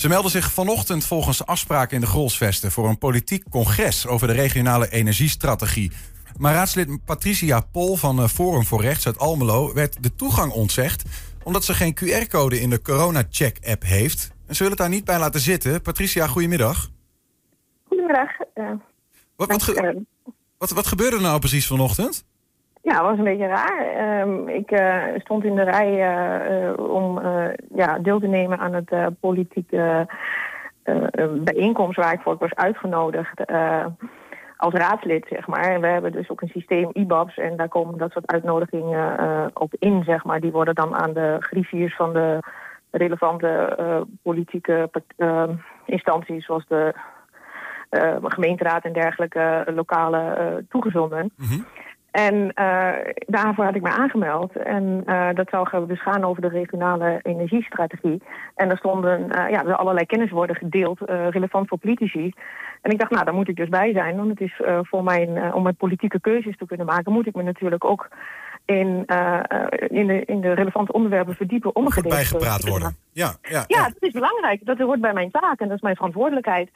Ze melden zich vanochtend volgens afspraken in de Grolsvesten voor een politiek congres over de regionale energiestrategie. Maar raadslid Patricia Pol van eh, Forum voor Rechts uit Almelo werd de toegang ontzegd omdat ze geen QR-code in de corona-check-app heeft. En ze willen het daar niet bij laten zitten. Patricia, goedemiddag. Goedemiddag. Uh, wat, wat, ge wat, wat gebeurde er nou precies vanochtend? Ja, het was een beetje raar. Ehm, ik uh, stond in de rij uh, om ja, deel te nemen aan het politieke bijeenkomst waar ik voor was uitgenodigd als raadslid, zeg maar. En we hebben dus ook een systeem IBABs en daar komen dat soort uitnodigingen op in, zeg maar. Die worden dan aan de griffiers van de relevante politieke instanties, zoals de gemeenteraad en dergelijke lokale toegezonden. Mm en uh, daarvoor had ik me aangemeld. En uh, dat zou dus gaan over de regionale energiestrategie. En er stonden uh, ja, er allerlei kennis worden gedeeld, relevant voor politici. En ik dacht, nou, daar moet ik dus bij zijn. Want het is voor mijn, om mijn politieke keuzes te kunnen maken, moet ik me natuurlijk ook in, in, de, in de relevante onderwerpen verdiepen. Om Goed bijgepraat worden. Ja, ja, ja, dat is belangrijk. Dat hoort bij mijn taak en dat is mijn verantwoordelijkheid.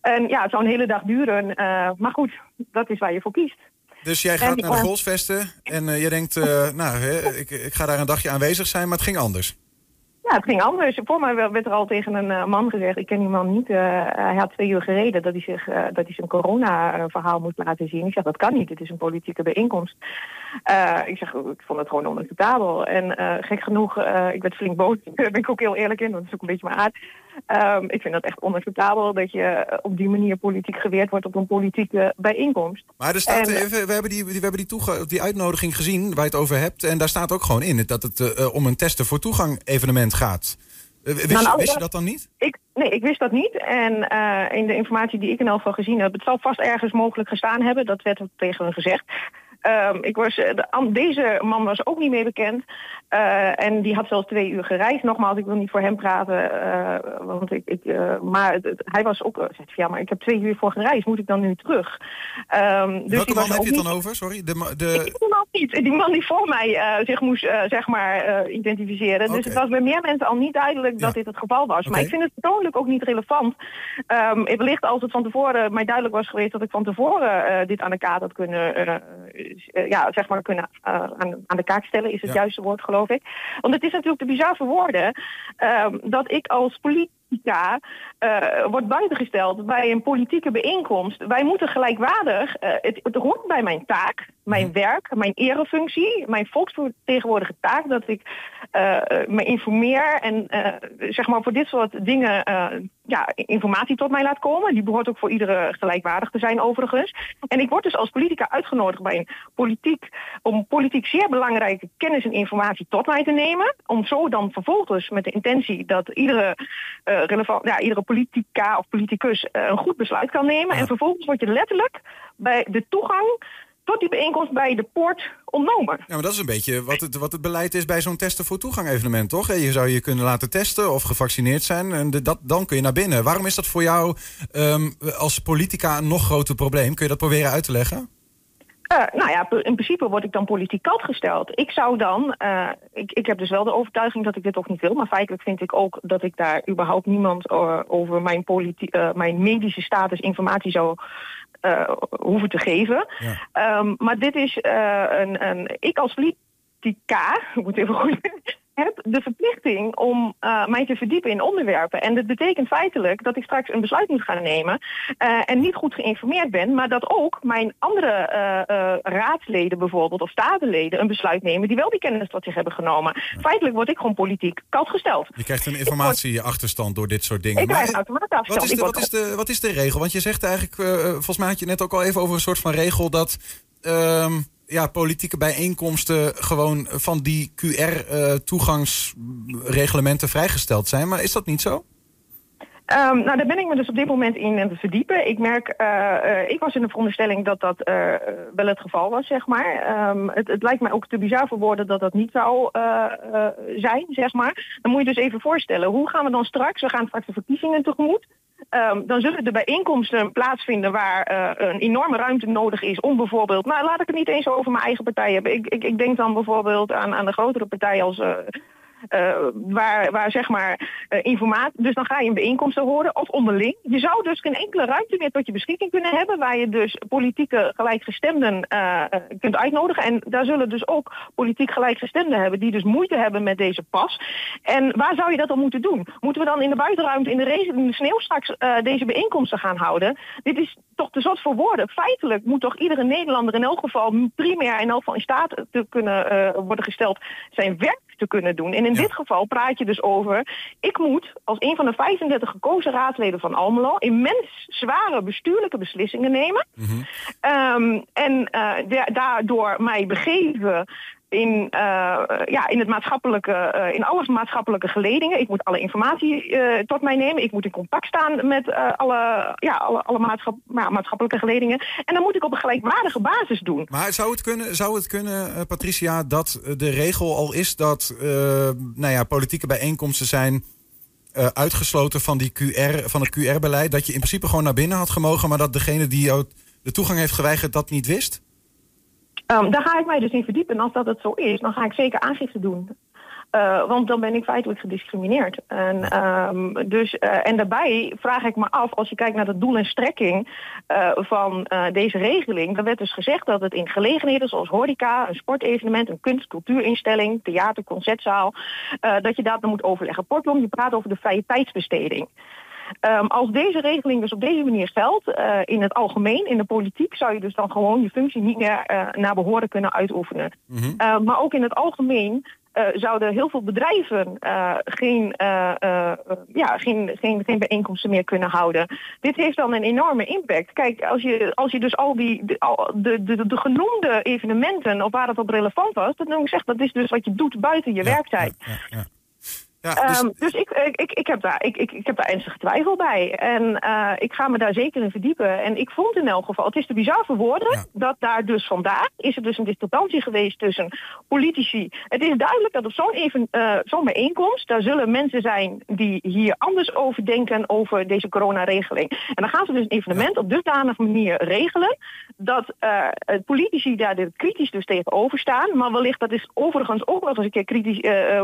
En ja, het zou een hele dag duren. maar goed, dat is waar je voor kiest. Dus jij gaat naar de golfsvesten en uh, je denkt, uh, nou, hè, ik, ik ga daar een dagje aanwezig zijn, maar het ging anders. Ja, het ging anders. Voor mij werd er al tegen een uh, man gezegd, ik ken die man niet, hij had twee uur gereden dat hij, zich, dat hij zijn corona-verhaal moet laten zien. Ik zeg, dat kan niet, het is een politieke bijeenkomst. ik zeg, ik vond het gewoon onacceptabel. En gek genoeg, ik werd flink boos, daar ben ik ook heel eerlijk in, want dat is ook een beetje mijn aard. Um, ik vind dat echt onacceptabel dat je op die manier politiek geweerd wordt op een politieke bijeenkomst. Maar er staat, en, we hebben, die, we hebben die, toegang, die uitnodiging gezien waar je het over hebt. En daar staat ook gewoon in dat het uh, om een testen voor toegang evenement gaat. Wist, nou, wist, je dat dan niet? Ik, nee, ik wist dat niet. En uh, in de informatie die ik in elk geval gezien heb, het zal vast ergens mogelijk gestaan hebben. Dat werd tegen hun gezegd. Um, ik was, de, deze man was ook niet mee bekend. Uh, en die had zelfs twee uur gereisd. Nogmaals, ik wil niet voor hem praten. Uh, want ik, ik, uh, maar het, hij was ook... Zegt, ja, maar ik heb twee uur voor gereisd. Moet ik dan nu terug? Um, dus Welke man heb je het dan over? Sorry? De, de... Ik die man niet. Die man die voor mij zich moest, zeg maar, identificeren. Okay. Dus het was bij meer mensen al niet duidelijk ja. dat dit het geval was. Okay. Maar ik vind het persoonlijk ook niet relevant. Um, wellicht als het van tevoren mij duidelijk was geweest... dat ik van tevoren dit aan de kaart had kunnen... ja, zeg maar, kunnen aan, aan de kaart stellen, is het ja. juiste woord, geloof ik. Want het is natuurlijk de bizarre woorden um, dat ik als uh, wordt buitengesteld bij een politieke bijeenkomst. Wij moeten gelijkwaardig, uh, het, het hoort bij mijn taak, mijn mhm. werk, mijn erefunctie, mijn volksvertegenwoordige taak, dat ik uh, me informeer en zeg maar voor dit soort dingen ja, informatie tot mij laat komen. Die behoort ook voor iedere gelijkwaardig te zijn overigens. En ik word dus als politica uitgenodigd bij een politiek, om politiek zeer belangrijke kennis en informatie tot mij te nemen. Om zo dan vervolgens met de intentie dat iedere, uh, relevant, ja, iedere politica of politicus uh, een goed besluit kan nemen. Ja. En vervolgens word je letterlijk bij de toegang tot die bijeenkomst bij de poort ontnomen. Ja, maar dat is een beetje wat het, wat het beleid is bij zo'n testen voor toegang evenement, toch? Je zou je kunnen laten testen of gevaccineerd zijn en de, dat, dan kun je naar binnen. Waarom is dat voor jou um, als politica een nog groter probleem? Kun je dat proberen uit te leggen? Uh, nou ja, in principe word ik dan politiek kant gesteld. Ik zou dan, uh, ik, ik heb dus wel de overtuiging dat ik dit ook niet wil, maar feitelijk vind ik ook dat ik daar überhaupt niemand uh, over mijn, mijn medische status informatie zou uh, hoeven te geven. Ja. Um, maar dit is uh, een, een. Ik als politica, ik moet even goed heb de verplichting om uh, mij te verdiepen in onderwerpen. En dat betekent feitelijk dat ik straks een besluit moet gaan nemen uh, en niet goed geïnformeerd ben, maar dat ook mijn andere uh, raadsleden bijvoorbeeld of statenleden een besluit nemen die wel die kennis tot zich hebben genomen. Ja. Feitelijk word ik gewoon politiek koud gesteld. Je krijgt een informatieachterstand door dit soort dingen. Ik krijg een automatisch wat is, de, wat, is de, wat is de regel? Want je zegt eigenlijk, volgens mij had je net ook al even over een soort van regel dat... Uh, ja, politieke bijeenkomsten gewoon van die QR-toegangsreglementen uh, vrijgesteld zijn. Maar is dat niet zo? Um, nou, daar ben ik me dus op dit moment in aan het verdiepen. Ik merk, uh, uh, ik was in de veronderstelling dat dat wel het geval was, zeg maar. Um, het, het, lijkt mij ook te bizar voor woorden dat dat niet zou zijn, zeg maar. Dan moet je dus even voorstellen, hoe gaan we dan straks, we gaan straks de verkiezingen tegemoet. Um, dan zullen de bijeenkomsten plaatsvinden waar uh, een enorme ruimte nodig is om bijvoorbeeld, nou laat ik het niet eens over mijn eigen partij hebben. Ik, ik, ik denk dan bijvoorbeeld aan, aan de grotere partijen als uh, waar, waar zeg maar informatie. Dus dan ga je een bijeenkomsten horen of onderling. Je zou dus geen enkele ruimte meer tot je beschikking kunnen hebben, waar je dus politieke gelijkgestemden kunt uitnodigen. En daar zullen dus ook politiek gelijkgestemden hebben die dus moeite hebben met deze pas. En waar zou je dat dan moeten doen? Moeten we dan in de buitenruimte in de, in de sneeuw straks deze bijeenkomsten gaan houden? Dit is toch te zot voor woorden. Feitelijk moet toch iedere Nederlander in elk geval primair in elk geval in staat te kunnen uh, worden gesteld zijn werk te kunnen doen. En in dit geval praat je dus over, ik moet als een van de 35 gekozen raadsleden van Almelo immens zware bestuurlijke beslissingen nemen. Mm -hmm. um, en uh, daardoor mij begeven in, uh, ja, in, het maatschappelijke, uh, in alle maatschappelijke geledingen. Ik moet alle informatie uh, tot mij nemen. Ik moet in contact staan met alle, ja, alle, alle maatschap, maatschappelijke geledingen. En dan moet ik op een gelijkwaardige basis doen. Maar zou het kunnen, zou het kunnen Patricia, dat de regel al is dat nou ja, politieke bijeenkomsten zijn uitgesloten van, die QR, van het QR-beleid? Dat je in principe gewoon naar binnen had gemogen, maar dat degene die jou de toegang heeft geweigerd dat niet wist? Um, daar ga ik mij dus in verdiepen. En als dat het zo is, dan ga ik zeker aangifte doen. Uh, want dan ben ik feitelijk gediscrimineerd. En, um, dus, uh, en daarbij vraag ik me af, als je kijkt naar het doel en strekking uh, van deze regeling, dan werd dus gezegd dat het in gelegenheden zoals horeca, een sportevenement, een kunst- cultuurinstelling, theater, concertzaal, dat je daar dan moet overleggen. Kortom, je praat over de vrije tijdsbesteding. Um, als deze regeling dus op deze manier geldt, uh, in het algemeen, in de politiek, zou je dus dan gewoon je functie niet meer uh, naar behoren kunnen uitoefenen. Mm -hmm. uh, maar ook in het algemeen zouden heel veel bedrijven geen, ja, geen, geen, geen bijeenkomsten meer kunnen houden. Dit heeft dan een enorme impact. Kijk, als je, als je dus al die de, de, de, de genoemde evenementen, of waar het op relevant was, dat noem ik dat is dus wat je doet buiten je ja, werktijd. Ja, ja, ja, dus, um, dus ik, ik, ik, heb daar, ik, ik, ik heb daar twijfel bij. En uh, ik ga me daar zeker in verdiepen. En ik vond in elk geval, het is te bizar voor woorden, ja. dat daar dus vandaag is er dus een discrepantie geweest tussen politici. Het is duidelijk dat op zo'n even, uh, zo'n bijeenkomst, daar zullen mensen zijn die hier anders over denken over deze coronaregeling. En dan gaan ze dus een evenement ja. op dusdanige manier regelen dat uh, politici daar de kritisch dus tegenover staan. Maar wellicht, dat is overigens ook nog eens een keer kritisch,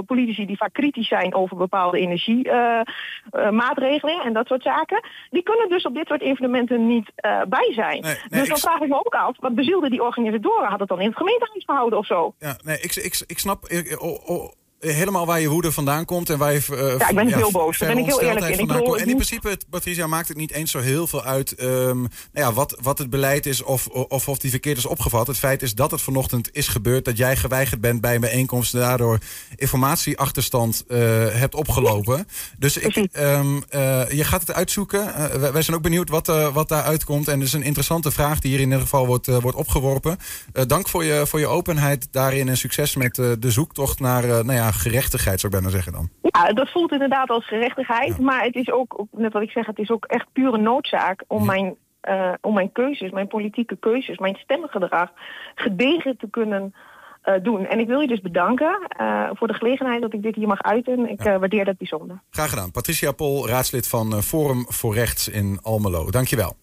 politici die vaak kritisch zijn over bepaalde energiemaatregelen uh, uh, en dat soort zaken. Die kunnen dus op dit soort evenementen niet uh, bij zijn. Nee, nee, dus dan ik... vraag ik me ook af, wat bezielde die organisatoren? Had het dan in het gemeentehuis gehouden of zo? Ja, nee, ik, ik, ik snap... Ik, oh, oh helemaal waar je woede vandaan komt en waar je. Uh, ja, ik ben ja, heel boos. Daar ben ik heel eerlijk in. Ik bedoel, en in principe, het, Patricia, maakt het niet eens zo heel veel uit um, nou ja, wat, wat het beleid is of, of of die verkeerd is opgevat. Het feit is dat het vanochtend is gebeurd, dat jij geweigerd bent bij een bijeenkomst en daardoor informatieachterstand uh, hebt opgelopen. Dus ik, um, uh, je gaat het uitzoeken. Wij, zijn ook benieuwd wat, wat daar uitkomt. En het is een interessante vraag die hier in ieder geval wordt, wordt opgeworpen. dank voor je, voor je openheid daarin en succes met de zoektocht naar nou ja, gerechtigheid, zou ik bijna zeggen dan. Ja, dat voelt inderdaad als gerechtigheid. Ja. Maar het is ook, net wat ik zeg, het is ook echt pure noodzaak om ja. mijn uh, om mijn keuzes, mijn politieke keuzes, mijn stemgedrag gedegen te kunnen uh, doen. En ik wil je dus bedanken uh, voor de gelegenheid dat ik dit hier mag uiten. Ik ja. waardeer dat bijzonder. Graag gedaan. Patricia Pol, raadslid van Forum voor Rechts in Almelo. Dankjewel.